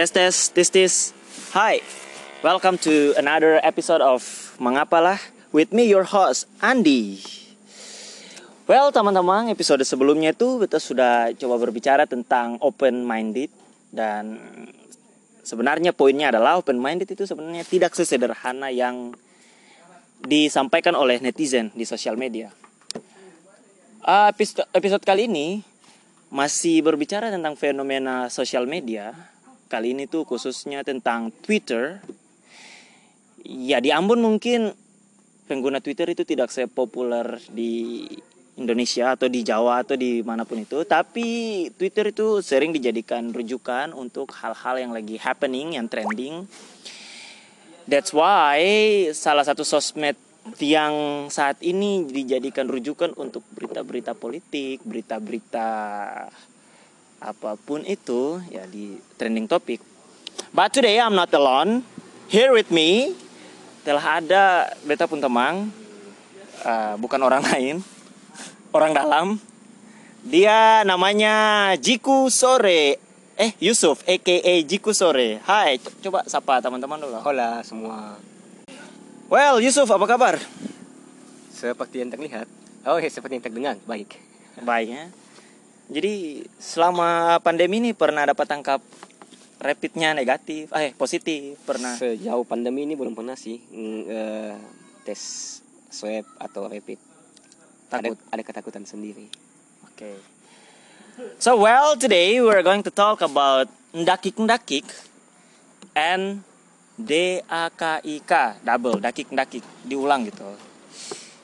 Tes tes tes tes. Hai. Welcome to another episode of Mengapalah with me your host Andi. Well, teman-teman, episode sebelumnya itu kita sudah coba berbicara tentang open minded dan sebenarnya poinnya adalah open minded itu sebenarnya tidak sesederhana yang disampaikan oleh netizen di sosial media. Uh, episode, episode kali ini masih berbicara tentang fenomena sosial media. Kali ini tuh khususnya tentang Twitter. Ya di Ambon mungkin pengguna Twitter itu tidak sepopuler di Indonesia atau di Jawa atau di mana pun itu. Tapi Twitter itu sering dijadikan rujukan untuk hal-hal yang lagi happening, yang trending. That's why salah satu sosmed yang saat ini dijadikan rujukan untuk berita-berita politik, berita-berita apa pun itu ya di trending topik. But today I'm not alone. Here with me telah ada beta pun teman, uh, bukan orang lain, orang dalam. Dia namanya Jiku Sore. Eh Yusuf, aka Jiku Sore. Hai, coba sapa teman-teman dulu. Hola semua. Well, Yusuf, apa kabar? Seperti yang terlihat. Oh, ya, seperti yang terdengar. Baik. Baik ya. Jadi selama pandemi ini pernah dapat tangkap rapidnya negatif, eh positif pernah. Sejauh pandemi ini belum pernah sih mm, eh, tes swab atau rapid. Takut. Ada, ada ketakutan sendiri. Oke. So well, today we're going to talk about ndakik ndakik and D A K I K double dakik ndakik diulang gitu.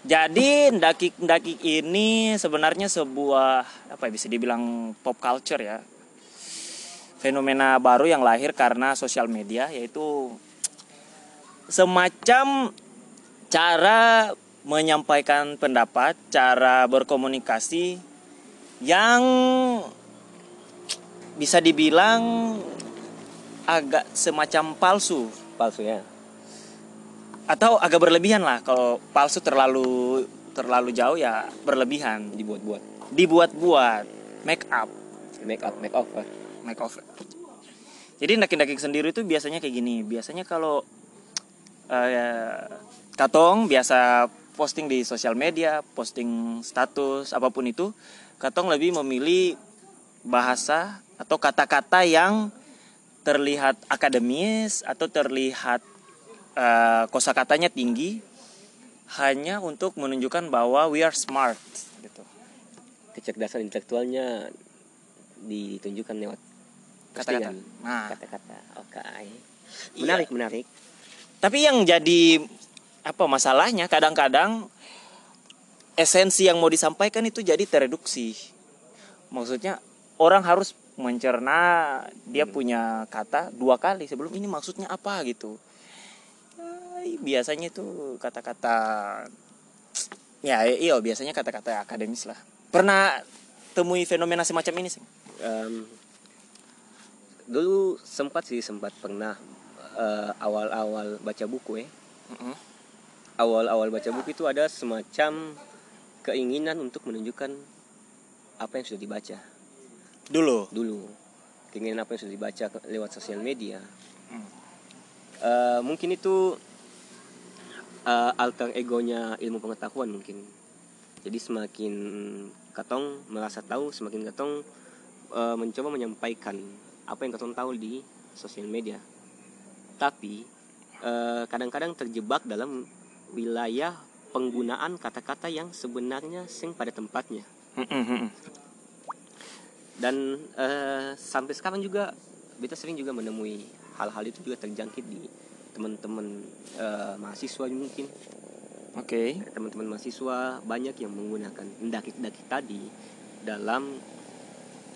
Jadi ndakik ini sebenarnya sebuah apa ya, bisa dibilang pop culture ya. Fenomena baru yang lahir karena sosial media yaitu semacam cara menyampaikan pendapat, cara berkomunikasi yang bisa dibilang agak semacam palsu Palsu ya. Atau agak berlebihan lah kalau palsu terlalu terlalu jauh ya berlebihan Dibuat-buat. dibuat-buat make up Make up, make over. make over jadi daki-daki sendiri itu biasanya kayak gini biasanya kalau eh, katong biasa posting di sosial media posting status apa pun itu katong lebih memilih bahasa atau kata-kata yang terlihat akademis atau terlihat uh, kosakatanya tinggi hanya untuk menunjukkan bahwa we are smart gitu. Kecerdasan intelektualnya ditunjukkan lewat Kata-kata. Nah. Kata-kata. Oke. Menarik, menarik. Tapi yang jadi apa masalahnya kadang-kadang esensi yang mau disampaikan itu jadi tereduksi. Maksudnya orang harus mencerna dia punya kata dua kali sebelum ini maksudnya apa gitu. Ya, biasanya itu kata-kata ya iya biasanya kata-kata akademis lah. Pernah temui fenomena semacam ini sih? Em, dulu sempat sih sempat pernah eh, awal-awal baca buku ya. Awal-awal baca buku itu ada semacam keinginan untuk menunjukkan apa yang sudah dibaca Dulu. dulu keinginan apa yang sudah dibaca lewat sosial media. Eh, mungkin itu eh, alter egonya ilmu pengetahuan mungkin. Jadi semakin katong merasa tahu semakin katong eh, mencoba menyampaikan apa yang katong tahu di sosial media. Tapi eh, kadang-kadang terjebak dalam wilayah penggunaan kata-kata yang sebenarnya sing pada tempatnya. Dan eh, sampai sekarang juga beta sering juga menemui hal-hal itu juga terjangkit di teman-teman eh, mahasiswa mungkin Oke. teman-teman mahasiswa banyak yang menggunakan daki-daki tadi dalam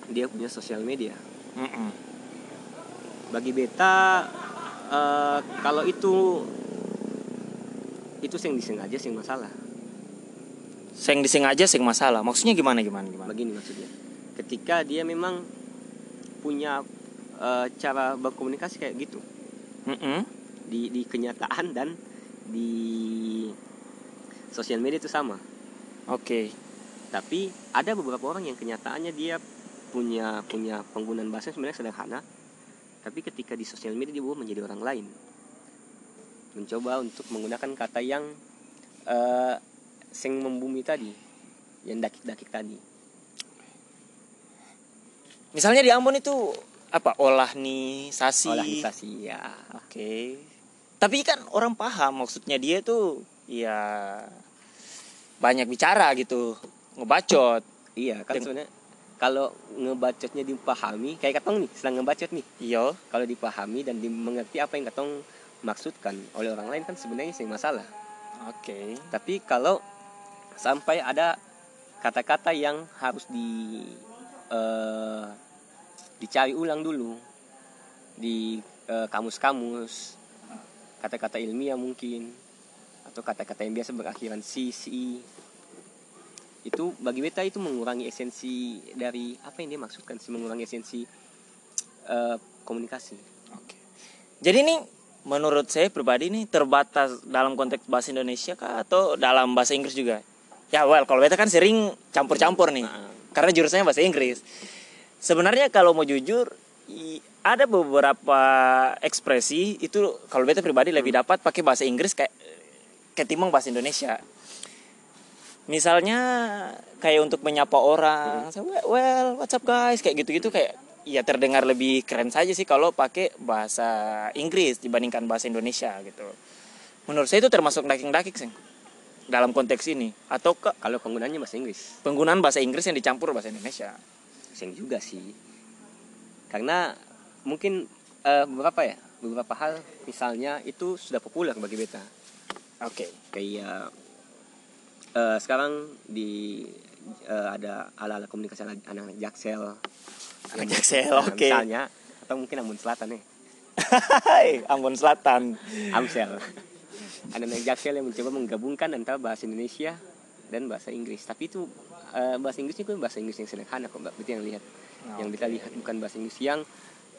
dia punya sosial media Mm-mm. bagi beta eh, kalau itu itu sing disengaja sing masalah Sing disengaja sing masalah. Maksudnya gimana gimana gimana? begini maksudnya ketika dia memang punya eh, cara berkomunikasi kayak gitu Mm-mm. Di di kenyataan dan di sosial media itu sama Oke. tapi ada beberapa orang yang kenyataannya dia punya punya penggunaan bahasa sebenarnya sederhana tapi ketika di sosial media dia menjadi orang lain mencoba untuk menggunakan kata yang eh sing membumi tadi yang dakik-dakik tadi Misalnya di Ambon itu apa olah nih sasi. olahisasi ya Oke. Tapi kan orang paham maksudnya dia tuh ya banyak bicara gitu, ngebacot. iya kan sebenarnya kalau ngebacotnya dipahami kayak katong nih sedang ngebacot nih Iya. kalau dipahami dan dimengerti apa yang katong maksudkan oleh orang lain kan sebenarnya sih masalah Oke. tapi kalau sampai ada kata-kata yang harus di eh, dicari ulang dulu di eh, kamus-kamus kata-kata ilmiah mungkin atau kata-kata yang biasa berakhiran si si itu bagi beta itu mengurangi esensi dari apa yang dia maksudkan sih mengurangi esensi eh, komunikasi Oke. Jadi ini menurut saya pribadi ini terbatas dalam konteks bahasa Indonesia kah atau dalam bahasa Inggris juga? Ya well, kalau beta kan sering campur-campur nih. Nah. Karena jurusannya bahasa Inggris. Sebenarnya kalau mau jujur ada beberapa ekspresi itu kalau beta pribadi lebih dapat pakai bahasa Inggris kayak ketimbang bahasa Indonesia. Misalnya kayak untuk menyapa orang, well, what's up guys, kayak gitu-gitu kayak ya terdengar lebih keren saja sih kalau pakai bahasa Inggris dibandingkan bahasa Indonesia gitu. Menurut saya itu termasuk daking-daking sih dalam konteks ini atau ke kalau penggunaannya bahasa Inggris penggunaan bahasa Inggris yang dicampur bahasa Indonesia. Seng juga sih karena mungkin eh, beberapa ya? Beberapa hal misalnya itu sudah populer bagi beta. Oke. kayak eh, sekarang di eh, ada ala-ala komunikasi anak-anak jaksel. Anak Jaksel, nah, oke. misalnya atau mungkin Ambon Selatan nih. Hai, Ambon Selatan. Amsel. Anak-anak jaksel yang mencoba menggabungkan antara bahasa Indonesia dan bahasa Inggris. Tapi itu eh, bahasa Inggrisnya itu bahasa Inggris yang sederhana kok mbak. Berarti yang lihat yang kita lihat bukan bahasa Inggris yang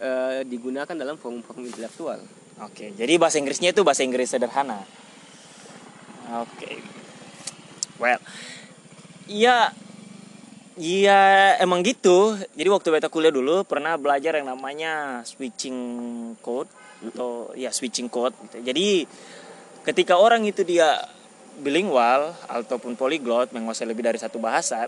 eh, digunakan dalam forum-forum intelektual Oke, jadi bahasa Inggrisnya itu bahasa Inggris sederhana. Oke. Well, iya Iya emang gitu. Jadi waktu beta kuliah dulu pernah belajar yang namanya switching code atau ya switching code. Gitu. Jadi ketika orang itu dia bilingual ataupun polyglot menguasai lebih dari satu bahasa,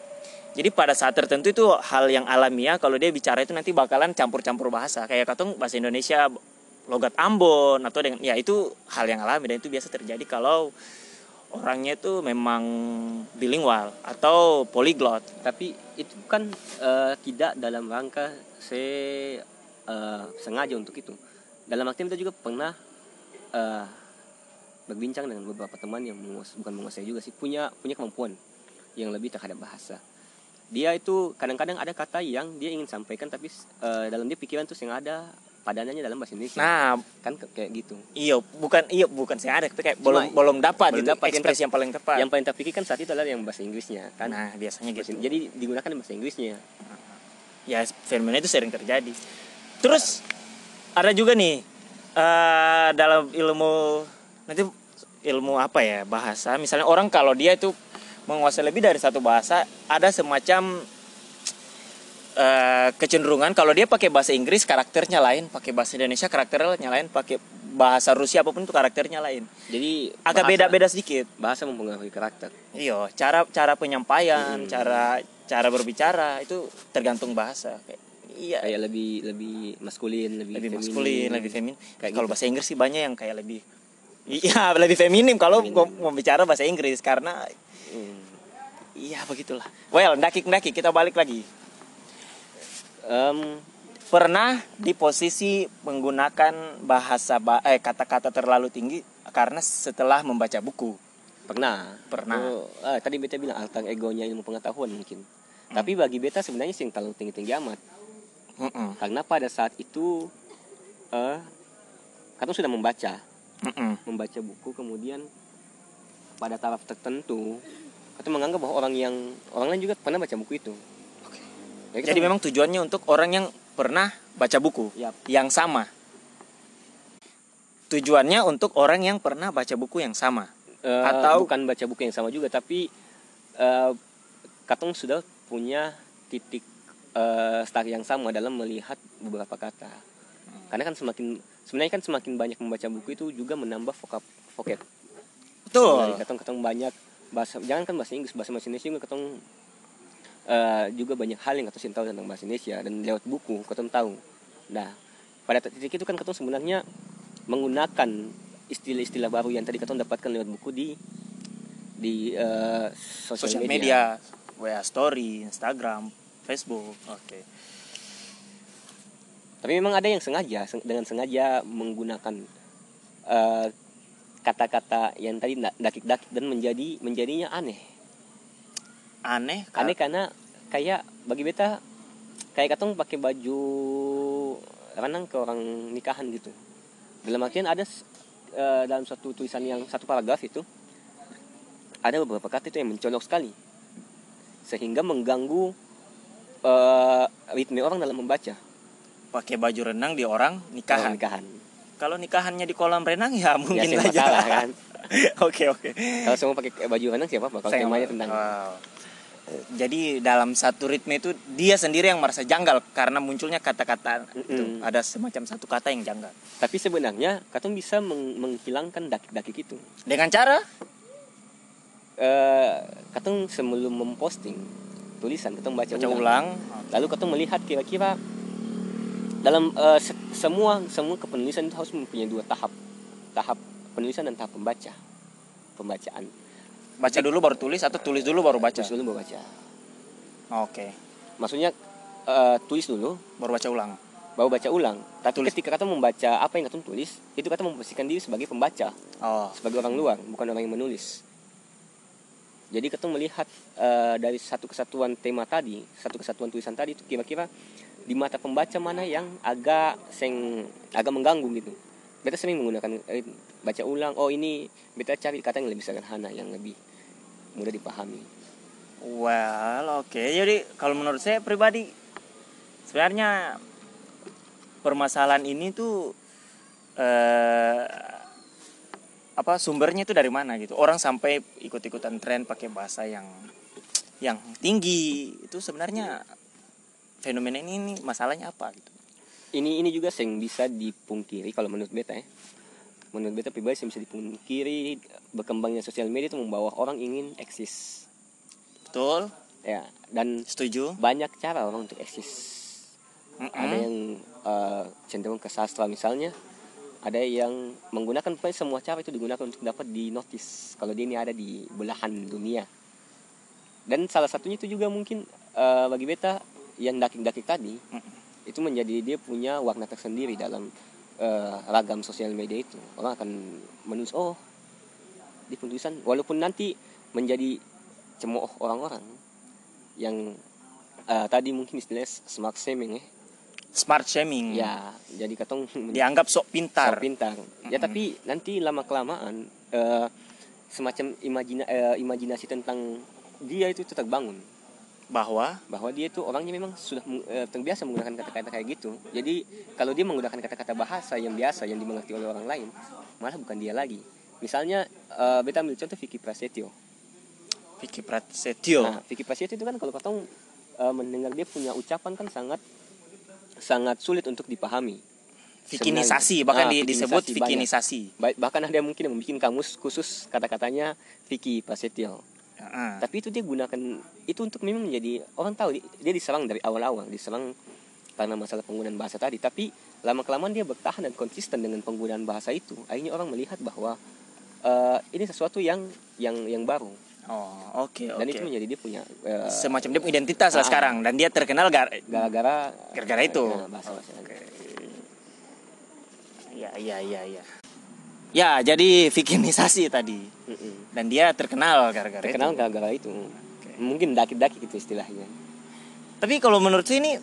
jadi pada saat tertentu itu hal yang alamiah kalau dia bicara itu nanti bakalan campur-campur bahasa. Kayak katong bahasa Indonesia logat Ambon atau dengan ya itu hal yang alami dan itu biasa terjadi kalau orangnya itu memang bilingual atau polyglot. tapi itu kan eh, tidak dalam rangka saya eh, sengaja untuk itu dalam arti kita juga pernah eh, berbincang dengan beberapa teman yang menguas- bukan menguasai juga sih punya punya kemampuan yang lebih terhadap bahasa dia itu kadang-kadang ada kata yang dia ingin sampaikan tapi eh, dalam dia pikiran tuh yang ada padanannya dalam bahasa Indonesia. Nah, kan kayak gitu. Iya bukan iya bukan saya ada tapi kayak Cuma- belum belum dapat belum gitu dapat. Yang ekspresi yang paling tepat. yang paling terpikirkan saat itu adalah yang bahasa Inggrisnya kan? Nah, biasanya gitu. jadi digunakan bahasa Inggrisnya. Ya fenomena itu sering terjadi. Terus ada juga nih eh dalam ilmu nanti ilmu apa ya bahasa? Misalnya orang kalau dia itu menguasai lebih dari satu bahasa ada semacam eh, kecenderungan kalau dia pakai bahasa Inggris karakternya lain pakai bahasa Indonesia karakternya lain pakai bahasa Rusia apa pun itu karakternya lain jadi agak beda-beda sedikit bahasa mempengaruhi karakter Iya, cara cara penyampaian, Hmm. cara cara berbicara itu tergantung bahasa. Kayak, iya, kayak lebih lebih maskulin lebih, lebih feminin. maskulin, lebih feminim. Kayak Kalau gitu. bahasa Inggris sih banyak yang kayak lebih Iya, lebih feminim kalau mau bicara bahasa Inggris karena Hmm. iya begitulah. Well, ndaki-ndaki kita balik lagi. Em, Pernah di posisi menggunakan bahasa ba- eh kata-kata terlalu tinggi karena setelah membaca buku. pernah Pernah. Oh, ah, tadi beta bilang alter egonya ilmu pengetahuan mungkin tapi bagi beta sebenarnya sih terlalu tinggi tinggi amat Mm-mm, karena pada saat itu eh katong sudah membaca mm-mm. membaca buku kemudian pada taraf tertentu katong menganggap bahwa orang yang orang lain juga pernah baca buku itu Oke. Jadi, Jadi katong- memang tujuannya untuk orang yang pernah baca buku Yap. yang sama. Tujuannya untuk orang yang pernah baca buku yang sama. Eh, Atau- bukan baca buku yang sama juga tapi eh, katong sudah punya titik eh, start yang sama dalam melihat beberapa kata karena kan semakin sebenarnya kan semakin banyak membaca buku itu juga menambah vokab vocab betul Dari ketong ketong banyak bahasa jangan kan bahasa Inggris bahasa bahasa Indonesia juga ketong eh, juga banyak hal yang ketong tahu tentang bahasa Indonesia dan lewat buku ketong tahu. Nah pada titik itu kan ketong sebenarnya menggunakan istilah-istilah baru yang tadi ketong dapatkan lewat buku di di eh, sosial media. WA story Instagram Facebook oke. Tapi memang ada yang sengaja seng- dengan sengaja menggunakan eh, kata-kata yang tadi dakik-dakik dan menjadi menjadinya aneh. aneh Aneh karena kayak bagi beta kayak katong pakai baju renang ke orang nikahan gitu. Dalam artian ada eh, dalam satu tulisan yang satu paragraf itu ada beberapa kata itu yang mencolok sekali sehingga mengganggu eh, ritme orang dalam membaca pakai baju renang di orang orang nikahan nikahan. Kalau nikahannya di kolam renang ya mungkin ya, saja masalah kan. oke oke Kalau semua pakai baju renang siapa apa? Kalau temanya tentang Wow. Jadi dalam satu ritme itu dia sendiri yang merasa janggal karena munculnya kata-kata itu. Mm-mm. Ada semacam satu kata yang janggal. tapi sebenarnya katong bisa meng- menghilangkan dakik-dakik itu. Dengan cara katong sebelum memposting tulisan katong baca, baca ulang. ulang. Lalu katong melihat kira-kira dalam eh, se- semua semua kepenulisan itu harus mempunyai dua tahap. Tahap penulisan dan tahap pembaca. Pembacaan. Baca dulu baru tulis atau tulis dulu baru baca. Tulis dulu baru baca. Oke. Maksudnya eh, tulis dulu Baru baca ulang. baru baca ulang. Tapi Tulis. ketika katong membaca apa yang katong tulis, itu katong memposisikan diri sebagai pembaca. Oh. sebagai orang luar bukan orang yang menulis jadi ketemu melihat eh, dari satu kesatuan tema tadi satu kesatuan tulisan tadi itu kira-kira di mata pembaca mana yang agak seng agak mengganggu gitu beta sering menggunakan eh, baca ulang oh ini beta cari kata yang lebih sederhana yang lebih mudah dipahami Well, oke. Jadi kalau menurut saya pribadi sebenarnya permasalahan ini tuh eh apa sumbernya itu dari mana gitu. Orang sampai ikut-ikutan tren pakai bahasa yang yang tinggi itu sebenarnya fenomena ini, ini masalahnya apa gitu. ini ini juga yang bisa dipungkiri kalau menurut beta ya menurut beta pribadi yang bisa dipungkiri berkembangnya sosial media itu membawa orang ingin eksis Betul? ya dan Setuju? banyak cara orang untuk eksis Mm-mm. ada yang eh, cenderung ke sastra misalnya ada yang menggunakan semua cara itu digunakan untuk dapat di notice kalau dia ini ada di belahan dunia dan salah satunya itu juga mungkin eh, bagi beta yang dakik-dakik tadi Mm-mm. itu menjadi dia punya warna tersendiri dalam eh, ragam sosial media itu orang akan menulis oh di penulisan walaupun nanti menjadi cemooh orang-orang yang eh, tadi mungkin istilahnya smart shaming ya Smart shaming. ya jadi katong Dianggap sok pintar. sok pintar ya tapi nanti lama kelamaan eh, semacam imajina eh, imajinasi tentang dia itu tetap bangun Bahwa bahwa dia itu orangnya memang sudah eh, terbiasa menggunakan kata-kata kayak gitu. Jadi kalau dia menggunakan kata-kata bahasa yang biasa yang dimengerti oleh orang lain malah bukan dia lagi. Misalnya eh, beta ambil contoh Vicky Prasetyo. Vicky Prasetyo. nah Vicky Prasetyo itu kan kalau katong eh, mendengar dia punya ucapan kan sangat sangat sulit untuk dipahami. Vikinisasi bahkan Ah, di- disebut vikinisasi banyak. bahkan ada yang mungkin yang membuat kamus khusus kata-katanya Vicky Prasetyo Heeh. tapi itu dia gunakan itu untuk memang menjadi orang tahu dia, diserang dari awal-awal diserang karena masalah penggunaan bahasa tadi tapi lama kelamaan dia bertahan dan konsisten dengan penggunaan bahasa itu akhirnya orang melihat bahwa eh, ini sesuatu yang yang yang baru Oh, oke dan oke. itu menjadi dia punya eh, Semacam dia punya identitas lah Ah. sekarang dan dia terkenal gar gara-gara Gara-gara itu. eh, bahasa-bahasa Iya iya iya iya. Ya, jadi vikinisasi tadi. Mm-mm. Dan dia terkenal gara-gara terkenal itu. gara-gara itu mungkin daki-daki itu istilahnya Tapi kalau menurut saya ini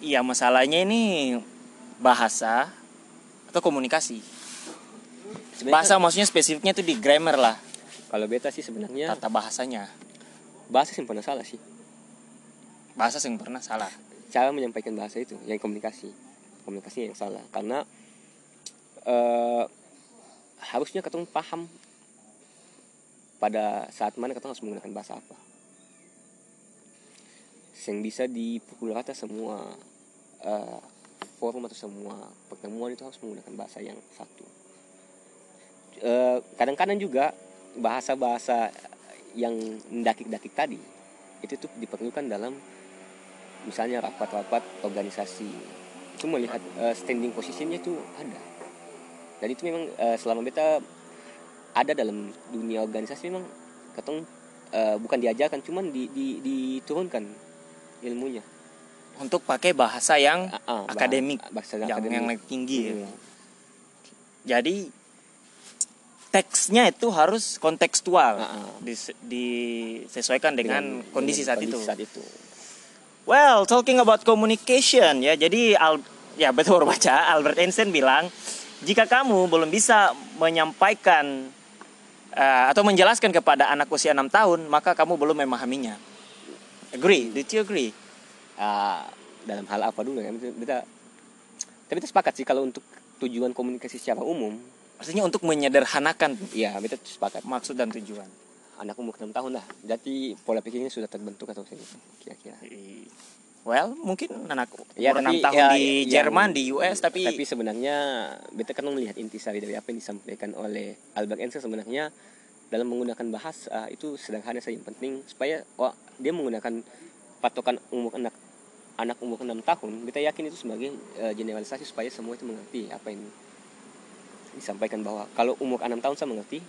ya masalahnya ini bahasa atau komunikasi. Sebenarnya Bahasa maksudnya spesifiknya itu di grammar lah, kalau beta sih sebenarnya tata bahasanya. bahasa sih pernah salah sih Bahasa yang pernah salah. cara menyampaikan bahasa itu yang komunikasi komunikasi yang salah karena eh, harusnya ketemu paham pada saat mana ketemu harus menggunakan bahasa apa. Yang bisa dipukul rata semua eh, forum atau semua pertemuan itu harus menggunakan bahasa yang satu. Eh, kadang-kadang juga bahasa-bahasa yang dakik-dakik tadi itu tuh diperlukan dalam misalnya rapat-rapat organisasi. Itu melihat eh, standing posisinya itu ada. Jadi itu memang eh, selama beta ada dalam dunia organisasi memang ketong eh, bukan diajarkan cuman di, di, diturunkan ilmunya untuk pakai bahasa yang ah, bah- akademik bahasa yang akademik. yang tinggi ya. Iya. jadi teksnya itu harus kontekstual Ah, ah. dis- disesuaikan dengan, kondisi saat itu saat itu Well, talking about communication ya. Jadi Al ya betul baca Albert Einstein bilang jika kamu belum bisa menyampaikan eh, atau menjelaskan kepada anak usia 6 tahun, maka kamu belum memahaminya. Agree? Did you agree? Ah, dalam hal apa dulu ya kita, tapi kita sepakat sih kalau untuk tujuan komunikasi secara umum Maksudnya untuk menyederhanakan ya kita sepakat maksud dan tujuan. anak umur 6 tahun lah jadi pola pikirnya sudah terbentuk atau kira-kira Well, mungkin anak Ya, umur 6 tapi, tahun ya, di yang- Jerman, di US, tapi, tapi sebenarnya beta kan melihat intisari dari apa yang disampaikan oleh Albert Einstein sebenarnya dalam menggunakan bahasa itu sederhana saja yang penting supaya wah, dia menggunakan patokan umur anak anak umur 6 tahun kita yakin itu sebagai eh, generalisasi supaya semua itu mengerti apa yang disampaikan bahwa kalau umur 6 tahun saya mengerti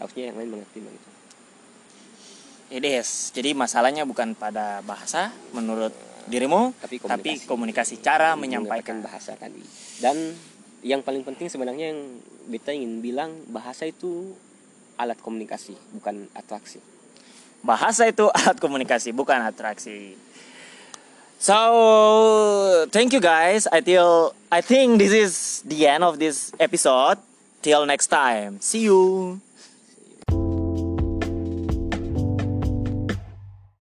harusnya yang lain mengerti begitu it is. Jadi masalahnya bukan pada bahasa menurut dirimu, tapi tapi komunikasi, komunikasi cara menyampaikan menyampaikan. bahasa tadi dan yang paling penting sebenarnya yang beta ingin bilang bahasa itu alat komunikasi bukan atraksi Bahasa itu alat komunikasi, bukan atraksi. So, thank you guys. I till I think this is the end of this episode. Till next time. See you.